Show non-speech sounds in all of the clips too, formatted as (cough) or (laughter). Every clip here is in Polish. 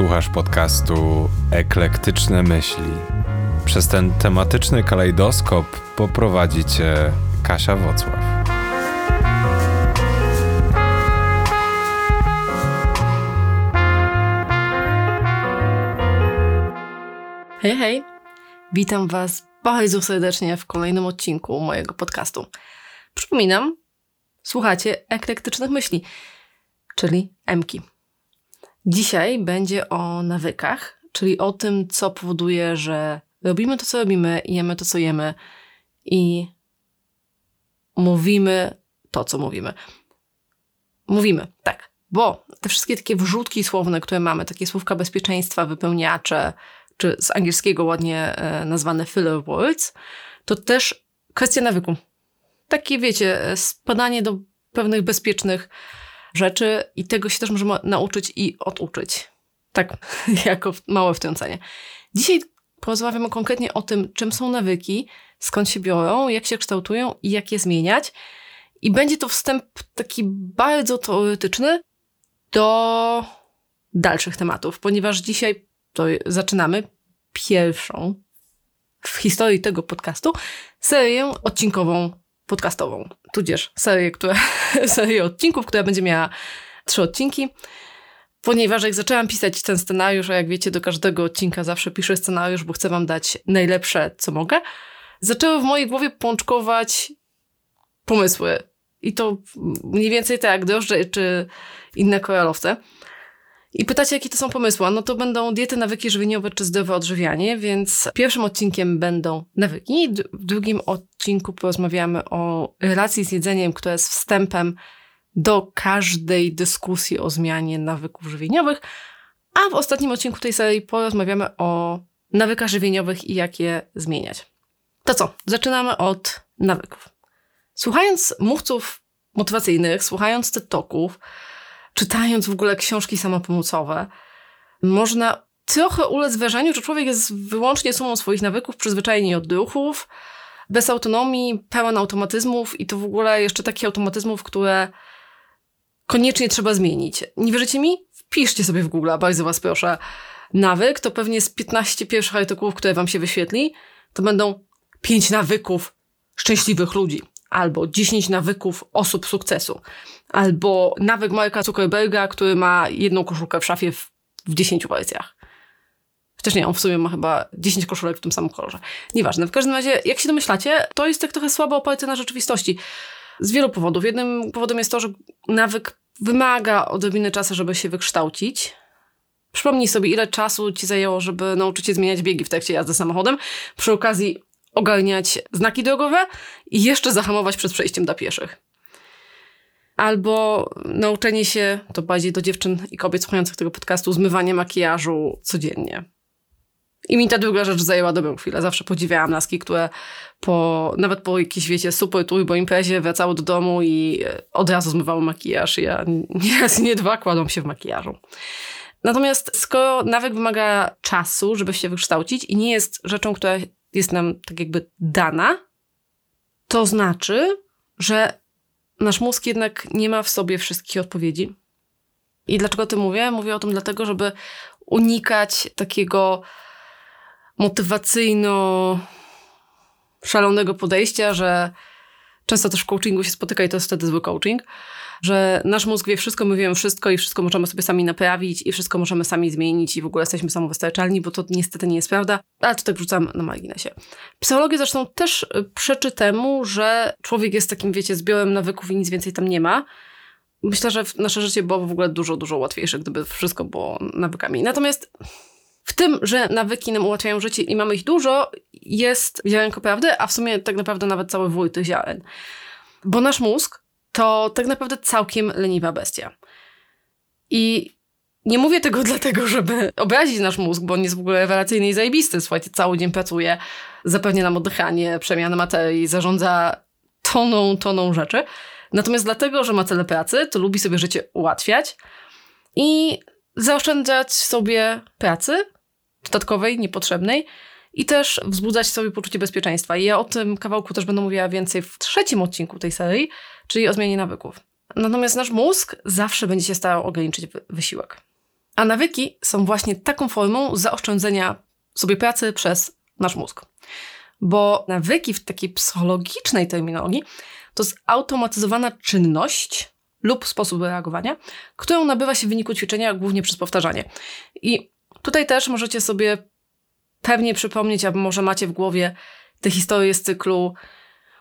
Słuchasz podcastu Eklektyczne Myśli. Przez ten tematyczny kalejdoskop poprowadzi cię Kasia Wocław. Hej, hej! Witam Was bardzo serdecznie w kolejnym odcinku mojego podcastu. Przypominam, słuchacie eklektycznych myśli, czyli Emki. Dzisiaj będzie o nawykach, czyli o tym, co powoduje, że robimy to, co robimy, jemy to, co jemy i mówimy to, co mówimy. Mówimy, tak. Bo te wszystkie takie wrzutki słowne, które mamy, takie słówka bezpieczeństwa, wypełniacze, czy z angielskiego ładnie e, nazwane filler words, to też kwestia nawyku. Takie, wiecie, spadanie do pewnych bezpiecznych rzeczy i tego się też możemy nauczyć i oduczyć. Tak, (laughs) jako małe wtrącenie. Dzisiaj porozmawiamy konkretnie o tym, czym są nawyki, skąd się biorą, jak się kształtują i jak je zmieniać. I będzie to wstęp taki bardzo teoretyczny do dalszych tematów, ponieważ dzisiaj to zaczynamy pierwszą w historii tego podcastu serię odcinkową podcastową, tudzież serię, która, (laughs) serię odcinków, która będzie miała trzy odcinki. Ponieważ jak zaczęłam pisać ten scenariusz, a jak wiecie, do każdego odcinka zawsze piszę scenariusz, bo chcę wam dać najlepsze, co mogę, zaczęły w mojej głowie pączkować pomysły. I to mniej więcej tak drożdże czy inne koralowce. I pytacie, jakie to są pomysły? No to będą diety, nawyki żywieniowe czy zdrowe odżywianie, więc pierwszym odcinkiem będą nawyki. W drugim odcinku porozmawiamy o relacji z jedzeniem, która jest wstępem do każdej dyskusji o zmianie nawyków żywieniowych. A w ostatnim odcinku tej serii porozmawiamy o nawykach żywieniowych i jak je zmieniać. To co? Zaczynamy od nawyków. Słuchając mówców motywacyjnych, słuchając TED Talków, czytając w ogóle książki samopomocowe, można trochę ulec wrażeniu, że człowiek jest wyłącznie sumą swoich nawyków, przyzwyczajeni od ruchów, bez autonomii, pełen automatyzmów i to w ogóle jeszcze takich automatyzmów, które koniecznie trzeba zmienić. Nie wierzycie mi? Wpiszcie sobie w Google, bardzo was proszę. Nawyk to pewnie z 15 pierwszych artykułów, które wam się wyświetli, to będą 5 nawyków szczęśliwych ludzi albo 10 nawyków osób sukcesu, albo nawyk Marka Zuckerberga, który ma jedną koszulkę w szafie w, w 10 wersjach. Chociaż nie, on w sumie ma chyba 10 koszulek w tym samym kolorze. Nieważne. W każdym razie, jak się domyślacie, to jest tak trochę słabo oparte na rzeczywistości. Z wielu powodów. Jednym powodem jest to, że nawyk wymaga odrobiny czasu, żeby się wykształcić. Przypomnij sobie, ile czasu ci zajęło, żeby nauczyć się zmieniać biegi w trakcie jazdy samochodem. Przy okazji ogarniać znaki drogowe i jeszcze zahamować przed przejściem dla pieszych. Albo nauczenie się, to bardziej do dziewczyn i kobiet słuchających tego podcastu, zmywanie makijażu codziennie. I mi ta druga rzecz zajęła dobrą chwilę. Zawsze podziwiałam laski, które po, nawet po jakiejś, wiecie, super turbo imprezie wracały do domu i od razu zmywały makijaż. Ja (laughs) nie raz nie dwa kładą się w makijażu. Natomiast skoro nawyk wymaga czasu, żeby się wykształcić i nie jest rzeczą, która jest nam tak jakby dana, to znaczy, że nasz mózg jednak nie ma w sobie wszystkich odpowiedzi. I dlaczego o tym mówię? Mówię o tym dlatego, żeby unikać takiego motywacyjno szalonego podejścia, że często też w coachingu się spotyka i to jest wtedy zły coaching, że nasz mózg wie wszystko, my wiemy wszystko i wszystko możemy sobie sami naprawić i wszystko możemy sami zmienić i w ogóle jesteśmy samowystarczalni, bo to niestety nie jest prawda, ale to tak wrzucam na marginesie. Psychologia zresztą też y, przeczy temu, że człowiek jest takim, wiecie, zbiorem nawyków i nic więcej tam nie ma. Myślę, że nasze życie byłoby w ogóle dużo, dużo łatwiejsze, gdyby wszystko było nawykami. Natomiast w tym, że nawyki nam ułatwiają życie i mamy ich dużo, jest ziarenko prawdy, a w sumie tak naprawdę nawet cały wój tych ziaren. Bo nasz mózg to tak naprawdę całkiem leniwa bestia. I nie mówię tego (laughs) dlatego, żeby obrazić nasz mózg, bo on jest w ogóle rewelacyjny i zajebisty. Słuchajcie, cały dzień pracuje, zapewnia nam oddychanie, przemianę materii, zarządza toną, toną rzeczy. Natomiast dlatego, że ma tyle pracy, to lubi sobie życie ułatwiać i zaoszczędzać sobie pracy dodatkowej, niepotrzebnej i też wzbudzać sobie poczucie bezpieczeństwa. I ja o tym kawałku też będę mówiła więcej w trzecim odcinku tej serii, czyli o zmianie nawyków. Natomiast nasz mózg zawsze będzie się starał ograniczyć wysiłek. A nawyki są właśnie taką formą zaoszczędzenia sobie pracy przez nasz mózg. Bo nawyki w takiej psychologicznej terminologii to zautomatyzowana czynność lub sposób reagowania, którą nabywa się w wyniku ćwiczenia głównie przez powtarzanie. I tutaj też możecie sobie pewnie przypomnieć, albo może macie w głowie te historie z cyklu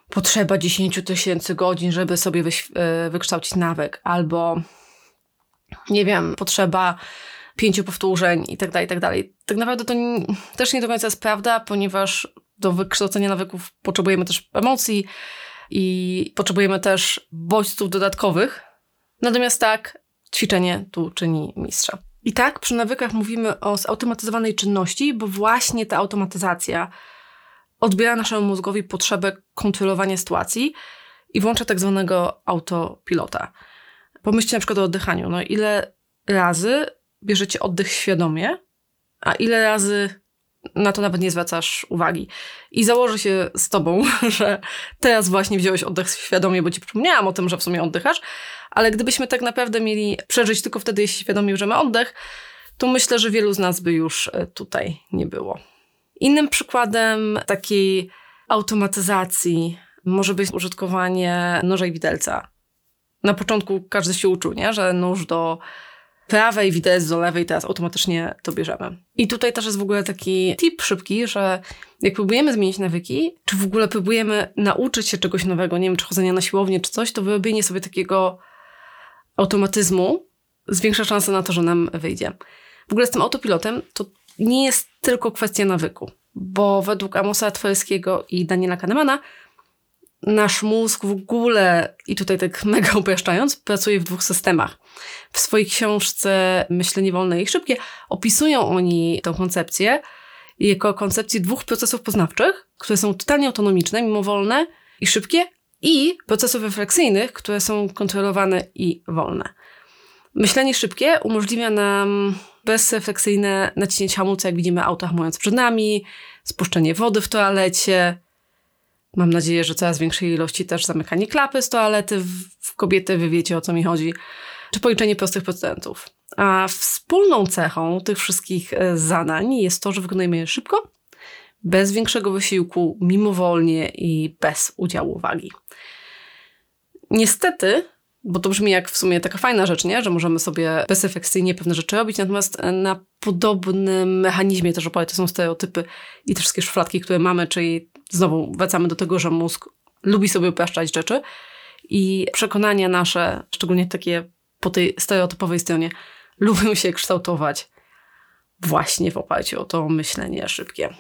potrzeba 10 tysięcy godzin, żeby sobie e, wykształcić nawyk, albo nie wiem, potrzeba pięciu powtórzeń i tak dalej, i tak dalej. Tak naprawdę to też nie do końca jest prawda, ponieważ do wykształcenia nawyków potrzebujemy też emocji i potrzebujemy też bodźców dodatkowych. Natomiast tak, ćwiczenie tu czyni mistrza. I tak przy nawykach mówimy o zautomatyzowanej czynności, bo właśnie ta automatyzacja odbiera naszemu mózgowi potrzebę kontrolowania sytuacji i włącza tak zwanego autopilota. Pomyślcie na przykład o oddychaniu. No ile razy bierzecie oddech świadomie, a ile razy na to nawet nie zwracasz uwagi. I założę się z tobą, (laughs) że teraz właśnie wziąłeś oddech świadomie, bo ci przypomniałam o tym, że w sumie oddychasz, ale gdybyśmy tak naprawdę mieli przeżyć tylko wtedy, jeśli świadomie bierzemy oddech, to myślę, że wielu z nas by już e, tutaj nie było. Innym przykładem takiej automatyzacji może być użytkowanie noża i widelca. Na początku każdy się uczył, nie? że nóż do prawej, widelec do lewej, teraz automatycznie to bierzemy. I tutaj też jest w ogóle taki tip szybki, że jak próbujemy zmienić nawyki, czy w ogóle próbujemy nauczyć się czegoś nowego, nie wiem, czy chodzenia na siłownię, czy coś, to wyrobienie sobie takiego automatyzmu zwiększa szansę na to, że nam wyjdzie. W ogóle z tym autopilotem to nie jest tylko kwestia nawyku, bo według Amosa Twerskiego i Daniela Kahnemana nasz mózg w ogóle, i tutaj tak (laughs) mega upraszczając, pracuje w dwóch systemach. W swojej książce Myślenie wolne i szybkie opisują oni tę koncepcję jako koncepcję dwóch procesów poznawczych, które są totalnie autonomiczne, mimowolne i szybkie, i procesów refleksyjnych, które są kontrolowane i wolne. Myślenie szybkie umożliwia nam bezrefleksyjne naciśnięcie hamulca, jak widzimy auto hamując przed nami, spuszczenie wody w toalecie, Mam nadzieję, że coraz większej ilości też zamykanie klapy z toalety w kobiety, wy wiecie o co mi chodzi, czy policzenie prostych procentów. A wspólną cechą tych wszystkich e, zadań jest to, że wykonujemy je szybko, bez większego wysiłku, mimowolnie i bez udziału uwagi. Niestety, bo to brzmi jak w sumie taka fajna rzecz, nie? że możemy sobie bezefekcyjnie pewne rzeczy robić, natomiast e, na podobnym mechanizmie też oparte są stereotypy i te wszystkie szufladki, które mamy, czyli znowu wracamy do tego, że mózg lubi sobie upraszczać rzeczy i przekonania nasze, szczególnie takie po tej stereotypowej stronie, lubią się kształtować właśnie w oparciu o to myślenie szybkie.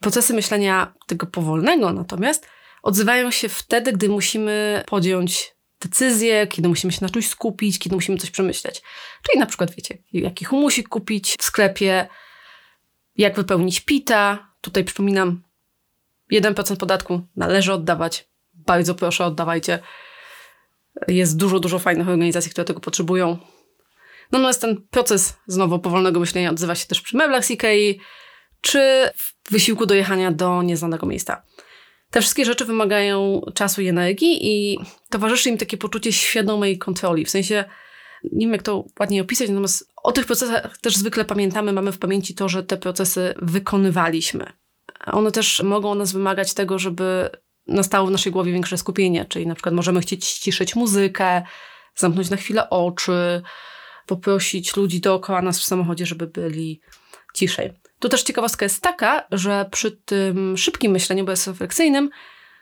Procesy myślenia tego powolnego natomiast odzywają się wtedy, gdy musimy podjąć decyzję, kiedy musimy się na czymś skupić, kiedy musimy coś przemyśleć. Czyli na przykład, wiecie, jaki humusik kupić w sklepie, jak wypełnić pita. Tutaj przypominam, 1% podatku należy oddawać. Bardzo proszę, oddawajcie. Jest dużo, dużo fajnych organizacji, które tego potrzebują. Natomiast ten proces znowu powolnego myślenia odzywa się też przy meblach z Ikei, czy w wysiłku dojechania do nieznanego miejsca. Te wszystkie rzeczy wymagają czasu i energii i towarzyszy im takie poczucie świadomej kontroli. W sensie, nie wiem jak to ładnie opisać, natomiast o tych procesach też zwykle pamiętamy, mamy w pamięci to, że te procesy wykonywaliśmy. One też mogą nas wymagać tego, żeby nastało w naszej głowie większe skupienie, czyli na przykład możemy chcieć ściszyć muzykę, zamknąć na chwilę oczy, poprosić ludzi dookoła nas w samochodzie, żeby byli ciszej. Tu też ciekawostka jest taka, że przy tym szybkim myśleniu bezrefleksyjnym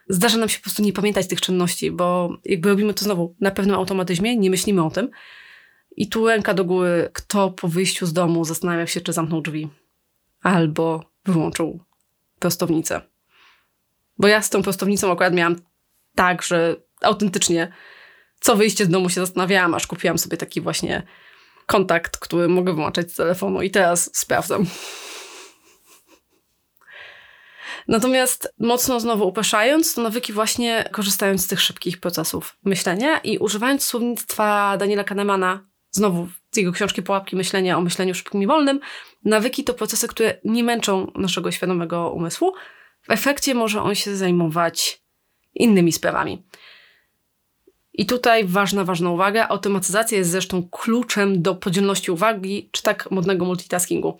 zdarza nam się po prostu nie pamiętać tych czynności, bo jakby robimy to znowu na pewnym automatyzmie, nie myślimy o tym. I tu ręka do góry, kto po wyjściu z domu zastanawia się, czy zamknął drzwi albo wyłączył prostownicę. Bo ja z tą prostownicą akurat miałam tak, że autentycznie co wyjście z domu się zastanawiałam, aż kupiłam sobie taki właśnie kontakt, który mogę wyłączać z telefonu i teraz sprawdzam. Natomiast mocno znowu upraszając, to nawyki właśnie korzystając z tych szybkich procesów myślenia i używając słownictwa Daniela Kahnemana, znowu z jego książki Pułapki myślenia o myśleniu szybkim i wolnym, nawyki to procesy, które nie męczą naszego świadomego umysłu. W efekcie może on się zajmować innymi sprawami. I tutaj ważna, ważna uwaga. Automatyzacja jest zresztą kluczem do podzielności uwagi, czy tak modnego multitaskingu.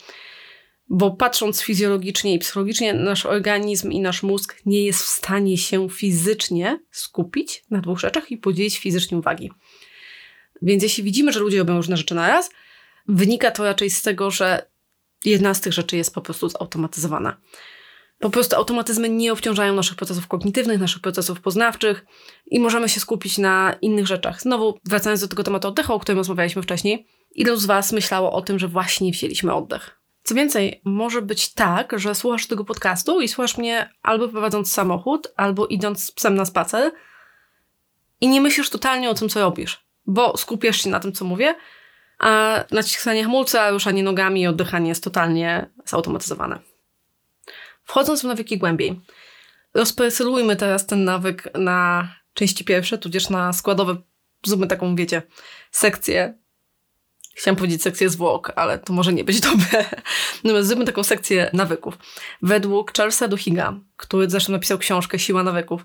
Bo patrząc fizjologicznie i psychologicznie, nasz organizm i nasz mózg nie jest w stanie się fizycznie skupić na dwóch rzeczach i podzielić fizycznie uwagi. Więc jeśli widzimy, że ludzie robią różne rzeczy na raz, wynika to raczej z tego, że jedna z tych rzeczy jest po prostu zautomatyzowana. Po prostu automatyzmy nie obciążają naszych procesów kognitywnych, naszych procesów poznawczych i możemy się skupić na innych rzeczach. Znowu, wracając do tego tematu oddechu, o którym rozmawialiśmy wcześniej, ilu z Was myślało o tym, że właśnie wzięliśmy oddech? Co więcej, może być tak, że słuchasz tego podcastu i słuchasz mnie albo prowadząc samochód, albo idąc z psem na spacer i nie myślisz totalnie o tym, co robisz, bo skupiasz się na tym, co mówię, a naciskanie hamulca, ruszanie nogami i oddychanie jest totalnie zautomatyzowane. Wchodząc w nawyki głębiej, rozparcelujmy teraz ten nawyk na części pierwsze, tudzież na składowe, zróbmy taką, wiecie, sekcję. Chciałam powiedzieć sekcję zwłok, ale to może nie być dobre. (laughs) No, zróbmy taką sekcję nawyków. Według Charlesa Duhiga, który zresztą napisał książkę Siła nawyków,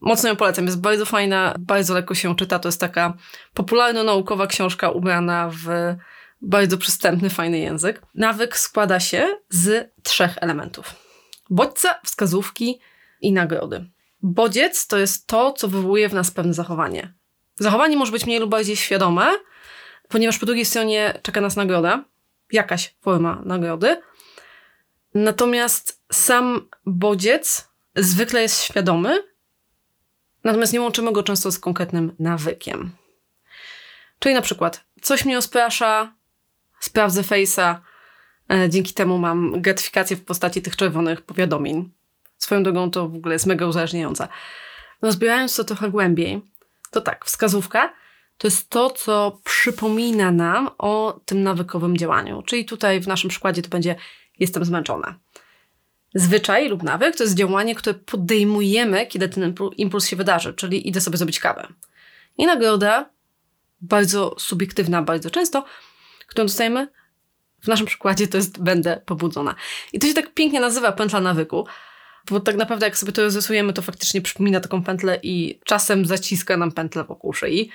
Mocno ją polecam. Jest bardzo fajna, bardzo lekko się czyta. To jest taka popularno-naukowa książka ubrana w bardzo przystępny, fajny język. Nawyk składa się z trzech elementów. Bodźca, wskazówki i nagrody. Bodziec to jest to, co wywołuje w nas pewne zachowanie. Zachowanie może być mniej lub bardziej świadome, ponieważ po drugiej stronie czeka nas nagroda, jakaś forma nagrody. Natomiast sam bodziec zwykle jest świadomy, Natomiast nie łączymy go często z konkretnym nawykiem. Czyli na przykład coś mnie rozprasza, sprawdzę Face'a, e, dzięki temu mam gratyfikację w postaci tych czerwonych powiadomień. Swoją drogą to w ogóle jest mega uzależniające. Rozbierając to trochę głębiej, to tak, wskazówka to jest to, co przypomina nam o tym nawykowym działaniu. Czyli tutaj w naszym przykładzie to będzie jestem zmęczona. Zwyczaj lub nawyk to jest działanie, które podejmujemy, kiedy ten impuls się wydarzy, czyli idę sobie zrobić kawę. I nagroda, bardzo subiektywna, bardzo często, którą dostajemy, w naszym przykładzie to jest będę pobudzona. I to się tak pięknie nazywa pętla nawyku, bo tak naprawdę jak sobie to rozrysujemy, to faktycznie przypomina taką pętlę i czasem zaciska nam pętlę wokół szyi.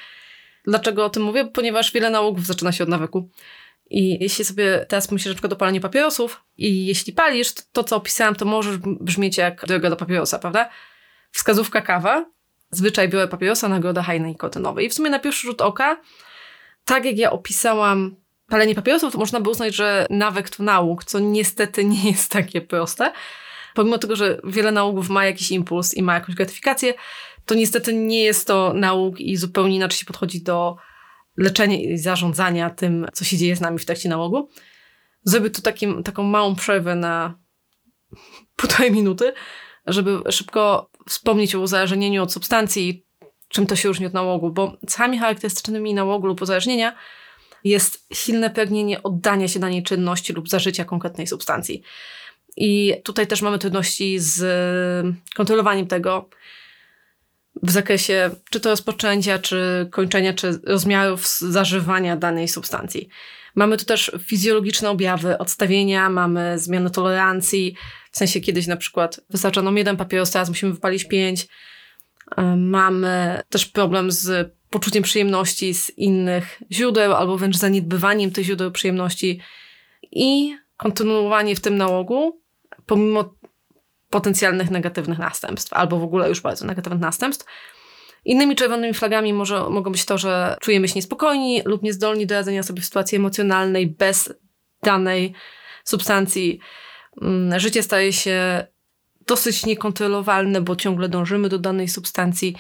Dlaczego o tym mówię? Ponieważ wiele nałogów zaczyna się od nawyku. I jeśli sobie teraz pomyślisz na przykład o paleniu papierosów i jeśli palisz, to, to co opisałam, to możesz brzmieć jak droga do papierosa, prawda? Wskazówka kawa, zwyczaj biorę papierosa, nagroda high nikotynowej. I w sumie na pierwszy rzut oka, tak jak ja opisałam palenie papierosów, to można by uznać, że nawyk to nauk, co niestety nie jest takie proste. Pomimo tego, że wiele nałogów ma jakiś impuls i ma jakąś gratyfikację, to niestety nie jest to nauk i zupełnie inaczej się podchodzi do leczenia i zarządzania tym, co się dzieje z nami w trakcie nałogu. Zrobię tu takim, taką małą przerwę na (laughs) półtorej minuty, żeby szybko wspomnieć o uzależnieniu od substancji, czym to się różni od nałogu, bo cechami charakterystycznymi nałogu lub uzależnienia jest silne pragnienie oddania się danej czynności lub zażycia konkretnej substancji. I tutaj też mamy trudności z kontrolowaniem tego, w zakresie czy to rozpoczęcia, czy kończenia, czy rozmiarów zażywania danej substancji. Mamy tu też fizjologiczne objawy odstawienia, mamy zmianę tolerancji, w sensie kiedyś na przykład wystarcza nam jeden papieros, teraz musimy wypalić pięć. Mamy też problem z poczuciem przyjemności z innych źródeł, albo wręcz zaniedbywaniem tych źródeł przyjemności i kontynuowanie w tym nałogu, pomimo potencjalnych negatywnych następstw, albo w ogóle już bardzo negatywnych następstw. Innymi czerwonymi flagami może, mogą być to, że czujemy się niespokojni lub niezdolni do radzenia sobie w sytuacji emocjonalnej bez danej substancji. Mm, życie staje się dosyć niekontrolowalne, bo ciągle dążymy do danej substancji.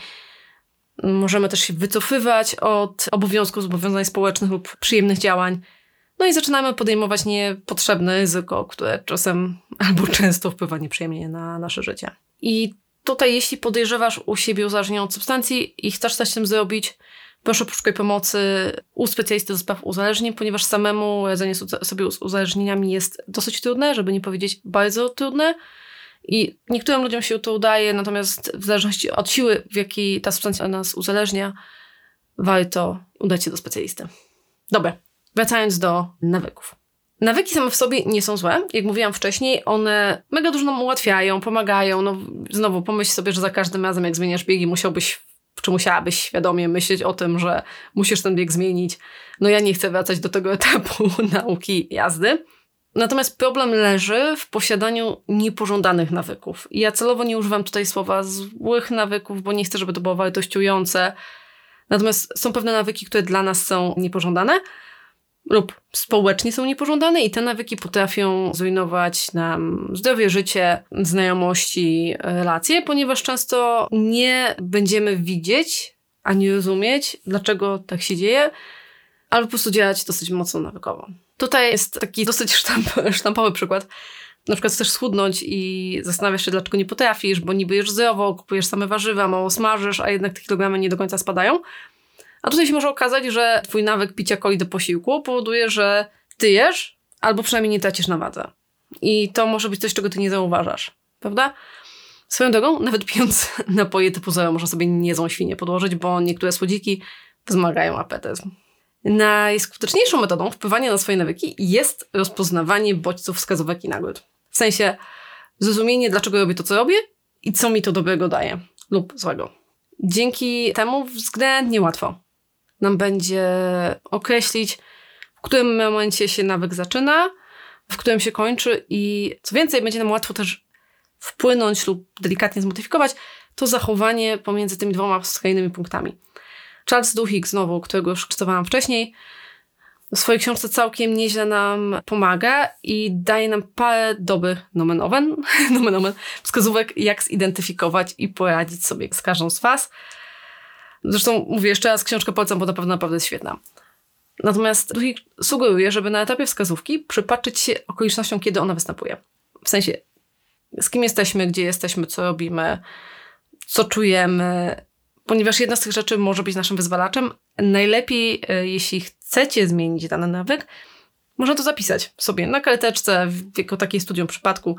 Możemy też się wycofywać od obowiązków, zobowiązań społecznych lub przyjemnych działań. No i zaczynamy podejmować niepotrzebne ryzyko, które czasem (laughs) albo często wpływa nieprzyjemnie na nasze życie. I tutaj, jeśli podejrzewasz u siebie uzależnienie od substancji i chcesz coś z tym zrobić, proszę poszukaj pomocy u specjalisty do spraw uzależnień, ponieważ samemu radzenie sobie z uzależnieniami jest dosyć trudne, żeby nie powiedzieć bardzo trudne. I niektórym ludziom się to udaje, natomiast w zależności od siły, w jakiej ta substancja nas uzależnia, warto udać się do specjalisty. Dobra, Wracając do nawyków. Nawyki same w sobie nie są złe. Jak mówiłam wcześniej, one mega dużo nam ułatwiają, pomagają. No, znowu pomyśl sobie, że za każdym razem, jak zmieniasz biegi, musiałbyś czy musiałabyś świadomie myśleć o tym, że musisz ten bieg zmienić. No ja nie chcę wracać do tego (laughs) etapu nauki jazdy. Natomiast problem leży w posiadaniu niepożądanych nawyków. Ja celowo nie używam tutaj słowa złych nawyków, bo nie chcę, żeby to było wartościujące. Natomiast są pewne nawyki, które dla nas są niepożądane lub społecznie są niepożądane i te nawyki potrafią zrujnować nam zdrowie, życie, znajomości, relacje, ponieważ często nie będziemy widzieć ani rozumieć, dlaczego tak się dzieje, albo po prostu działać dosyć mocno nawykowo. Tutaj jest taki dosyć sztamp, (laughs) sztampowy przykład. Na przykład chcesz schudnąć i zastanawiasz się, dlaczego nie potrafisz, bo niby jesz zdrowo, kupujesz same warzywa, mało smażysz, a jednak te kilogramy nie do końca spadają. A tutaj się może okazać, że twój nawyk picia coli do posiłku powoduje, że ty jesz, albo przynajmniej nie tracisz na wadze. I to może być coś, czego ty nie zauważasz, prawda? Swoją drogą, nawet (laughs) pijąc napoje typu zero, można sobie niezłą świnię podłożyć, bo niektóre słodziki wzmagają apetyt. Najskuteczniejszą metodą wpływania na swoje nawyki jest rozpoznawanie bodźców, wskazówek i nagród. W sensie zrozumienie, dlaczego robię to, co robię i co mi to dobrego daje lub złego. Dzięki temu względnie łatwo nam będzie określić, w którym momencie się nawyk zaczyna, w którym się kończy i co więcej, będzie nam łatwo też wpłynąć lub delikatnie zmodyfikować to zachowanie pomiędzy tymi dwoma skrajnymi punktami. Charles Duhigg, znowu, którego już czytowałam wcześniej, w swojej książce całkiem nieźle nam pomaga i daje nam parę dobrych nomen omen, (laughs) nomen omen, wskazówek, jak zidentyfikować i poradzić sobie z każdą z faz. Zresztą mówię jeszcze raz, książkę polecam, bo na pewno naprawdę jest świetna. Natomiast Duhigg sugeruje, żeby na etapie wskazówki przypatrzyć się okolicznościom, kiedy ona występuje. W sensie, z kim jesteśmy, gdzie jesteśmy, co robimy, co czujemy, ponieważ jedna z tych rzeczy może być naszym wyzwalaczem. Najlepiej, e, jeśli chcecie zmienić dany nawyk, można to zapisać sobie na karteczce, jako takie studium przypadku.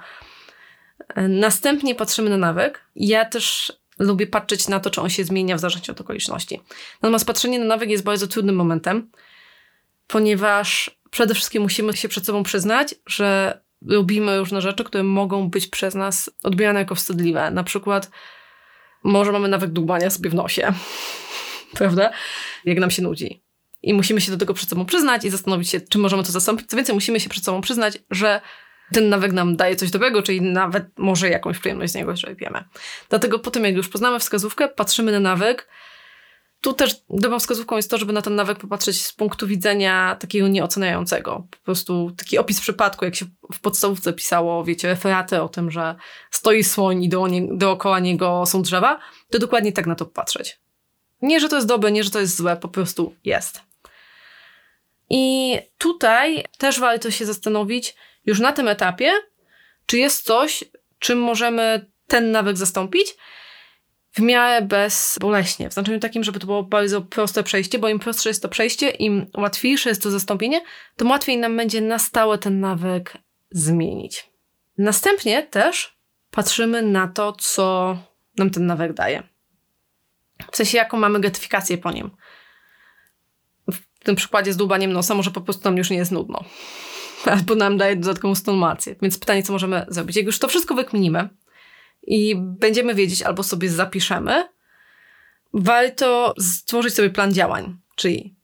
E, następnie patrzymy na nawyk. Ja też lubię patrzeć na to, czy on się zmienia w zależności od okoliczności. Natomiast patrzenie na nawyk jest bardzo trudnym momentem, ponieważ przede wszystkim musimy się przed sobą przyznać, że robimy różne rzeczy, które mogą być przez nas odbierane jako wstydliwe. Na przykład może mamy nawyk dłubania sobie w nosie, (laughs) prawda? Jak nam się nudzi. I musimy się do tego przed sobą przyznać i zastanowić się, czy możemy to zastąpić. Co więcej, musimy się przed sobą przyznać, że ten nawyk nam daje coś dobrego, czyli nawet może jakąś przyjemność z niego czerpiemy. Dlatego po tym, jak już poznamy wskazówkę, patrzymy na nawyk. Tu też dobrą wskazówką jest to, żeby na ten nawyk popatrzeć z punktu widzenia takiego nieoceniającego. Po prostu taki opis przypadku, jak się w podstawówce pisało, wiecie, referaty o tym, że stoi słoń i do nie, dookoła niego są drzewa, to dokładnie tak na to patrzeć. Nie, że to jest dobre, nie, że to jest złe, po prostu jest. I tutaj też warto się zastanowić już na tym etapie, czy jest coś, czym możemy ten nawyk zastąpić w miarę bezboleśnie. W znaczeniu takim, żeby to było bardzo proste przejście, bo im prostsze jest to przejście, im łatwiejsze jest to zastąpienie, tym łatwiej nam będzie na stałe ten nawyk zmienić. Następnie też patrzymy na to, co nam ten nawyk daje. W sensie, jaką mamy gratyfikację po nim. W tym przykładzie z dłubaniem nosa może po prostu nam już nie jest nudno. (laughs) Albo nam daje dodatkową stymulację. Więc pytanie, co możemy zrobić? Jak już to wszystko wykminimy i będziemy wiedzieć, albo sobie zapiszemy, warto stworzyć sobie plan działań. Czyli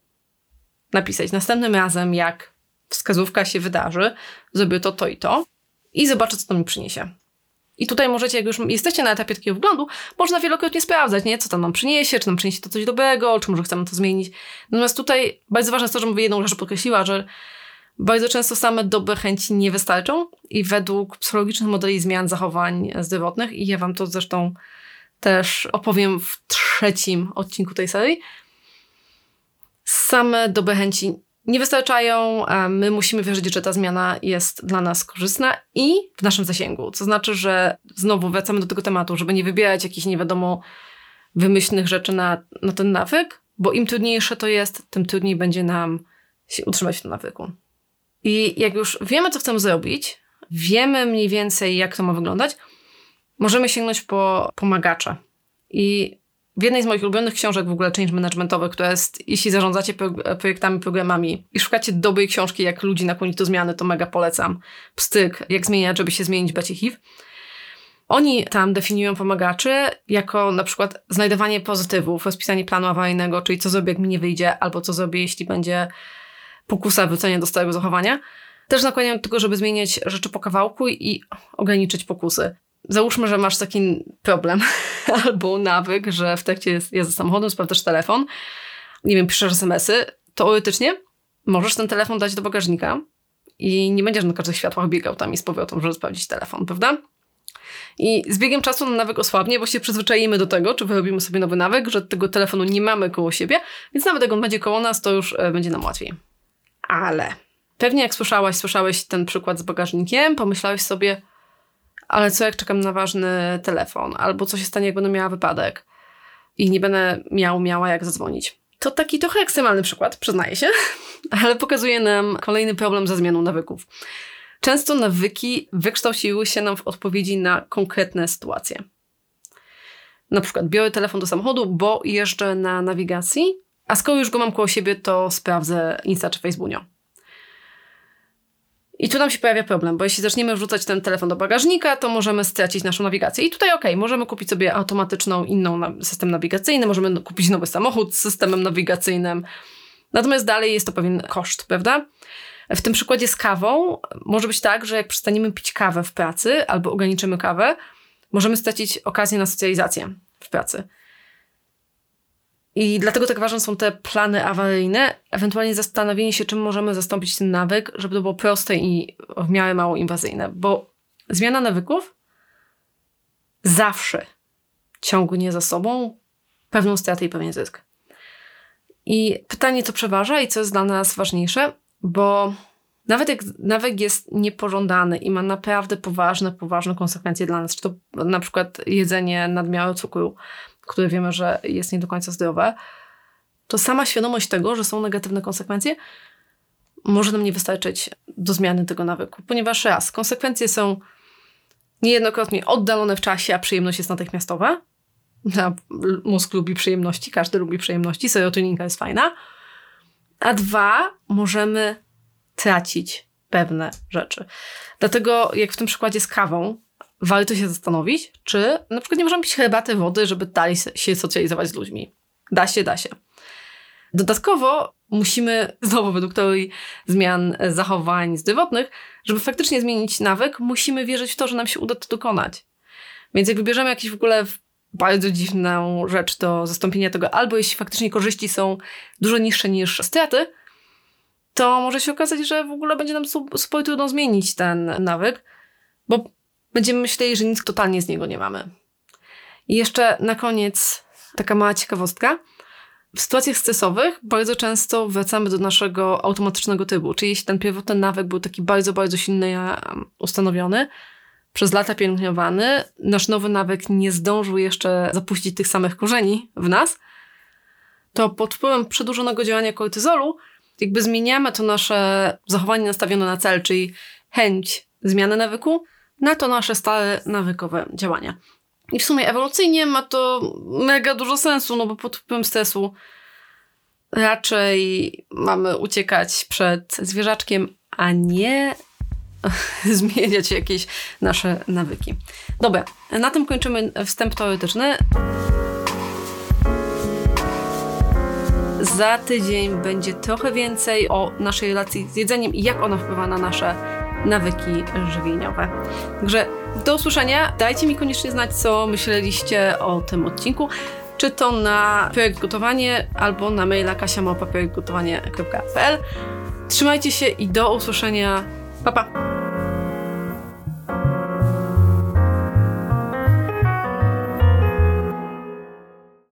napisać następnym razem, jak wskazówka się wydarzy, zrobię to, to i to i zobaczę, co to mi przyniesie. I tutaj możecie, jak już jesteście na etapie takiego wglądu, można wielokrotnie sprawdzać, nie? co to nam przyniesie, czy nam przyniesie to coś dobrego, czy może chcemy to zmienić. Natomiast tutaj bardzo ważne jest to, żebym jedną rzecz podkreśliła, że bardzo często same dobre chęci nie wystarczą i według psychologicznych modeli zmian zachowań zdrowotnych, i ja wam to zresztą też opowiem w trzecim odcinku tej serii, same dobre chęci nie wystarczają, my musimy wierzyć, że ta zmiana jest dla nas korzystna i w naszym zasięgu. Co znaczy, że znowu wracamy do tego tematu, żeby nie wybierać jakichś nie wiadomo wymyślnych rzeczy na, na ten nawyk, bo im trudniejsze to jest, tym trudniej będzie nam się utrzymać w tym nawyku. I jak już wiemy, co chcemy zrobić, wiemy mniej więcej, jak to ma wyglądać, możemy sięgnąć po pomagacze. I w jednej z moich ulubionych książek w ogóle change managementowych, która jest, jeśli zarządzacie projektami, programami i szukacie dobrej książki, jak ludzi nakłonić do zmiany, to mega polecam. Pstyk, jak zmieniać, żeby się zmienić, becie HIV. Oni tam definiują pomagaczy jako na przykład znajdowanie pozytywów, rozpisanie planu awaryjnego, czyli co zrobię, jak mi nie wyjdzie, albo co zrobię, jeśli będzie pokusa wrócenia do starego zachowania. Też nakłaniają do tego, żeby zmieniać rzeczy po kawałku i ograniczyć pokusy. Załóżmy, że masz taki problem (laughs) albo nawyk, że w trakcie jazdy samochodem sprawdzasz telefon, nie wiem, piszesz smsy, teoretycznie możesz ten telefon dać do bagażnika i nie będziesz na każdych światłach biegał tam i z powrotem, żeby sprawdzić telefon, prawda? I z biegiem czasu ten nawyk osłabnie, bo się przyzwyczajimy do tego, czy wyrobimy sobie nowy nawyk, że tego telefonu nie mamy koło siebie, więc nawet jak on będzie koło nas, to już e, będzie nam łatwiej. Ale pewnie jak słyszałaś, słyszałeś ten przykład z bagażnikiem, pomyślałeś sobie, ale co jak czekam na ważny telefon, albo co się stanie, jak będę miała wypadek i nie będę miał, miała jak zadzwonić. To taki trochę ekstremalny przykład, przyznaję się, (laughs) ale pokazuje nam kolejny problem ze zmianą nawyków. Często nawyki wykształciły się nam w odpowiedzi na konkretne sytuacje. Na przykład biorę telefon do samochodu, bo jeżdżę na nawigacji, a skoro już go mam koło siebie, to sprawdzę Insta czy Facebooka. I tu nam się pojawia problem, bo jeśli zaczniemy wrzucać ten telefon do bagażnika, to możemy stracić naszą nawigację. I tutaj ok, możemy kupić sobie automatyczną, inną system nawigacyjny, możemy kupić nowy samochód z systemem nawigacyjnym. Natomiast dalej jest to pewien koszt, prawda? W tym przykładzie z kawą może być tak, że jak przestaniemy pić kawę w pracy albo ograniczymy kawę, możemy stracić okazję na socjalizację w pracy. I dlatego tak ważne są te plany awaryjne, ewentualnie zastanowienie się, czym możemy zastąpić ten nawyk, żeby to było proste i w miarę mało inwazyjne, bo zmiana nawyków zawsze ciągnie za sobą pewną stratę i pewien zysk. I pytanie, co przeważa i co jest dla nas ważniejsze, bo nawet jak nawyk jest niepożądany i ma naprawdę poważne, poważne konsekwencje dla nas, czy to na przykład jedzenie nadmiaru cukru, które wiemy, że jest nie do końca zdrowe, to sama świadomość tego, że są negatywne konsekwencje, może nam nie wystarczyć do zmiany tego nawyku. Ponieważ raz, konsekwencje są niejednokrotnie oddalone w czasie, a przyjemność jest natychmiastowa. Mózg lubi przyjemności, każdy lubi przyjemności, serotoninka jest fajna. A dwa, możemy tracić pewne rzeczy. Dlatego, jak w tym przykładzie z kawą, warto się zastanowić, czy na przykład nie możemy pić herbaty, wody, żeby dalej się socjalizować z ludźmi. Da się, da się. Dodatkowo musimy, znowu według teorii zmian zachowań zdrowotnych, żeby faktycznie zmienić nawyk, musimy wierzyć w to, że nam się uda to dokonać. Więc jak wybierzemy jakieś w ogóle bardzo dziwną rzecz do zastąpienia tego, albo jeśli faktycznie korzyści są dużo niższe niż straty, to może się okazać, że w ogóle będzie nam super trudno zmienić ten nawyk, bo będziemy myśleli, że nic totalnie z niego nie mamy. I jeszcze na koniec taka mała ciekawostka. W sytuacjach stresowych bardzo często wracamy do naszego automatycznego trybu, czyli jeśli ten pierwotny nawyk był taki bardzo, bardzo silny, ustanowiony, przez lata pielęgnowany, nasz nowy nawyk nie zdążył jeszcze zapuścić tych samych korzeni w nas, to pod wpływem przedłużonego działania kortyzolu jakby zmieniamy to nasze zachowanie nastawione na cel, czyli chęć zmiany nawyku, na to nasze stałe nawykowe działania. I w sumie ewolucyjnie ma to mega dużo sensu, no bo pod wpływem stresu raczej mamy uciekać przed zwierzaczkiem, a nie (laughs) zmieniać jakieś nasze nawyki. Dobra, na tym kończymy wstęp teoretyczny. Za tydzień będzie trochę więcej o naszej relacji z jedzeniem i jak ona wpływa na nasze nawyki żywieniowe. Także do usłyszenia. Dajcie mi koniecznie znać, co myśleliście o tym odcinku. Czy to na projekt gotowanie albo na maila kasiamałpa Trzymajcie się i do usłyszenia. Pa, pa!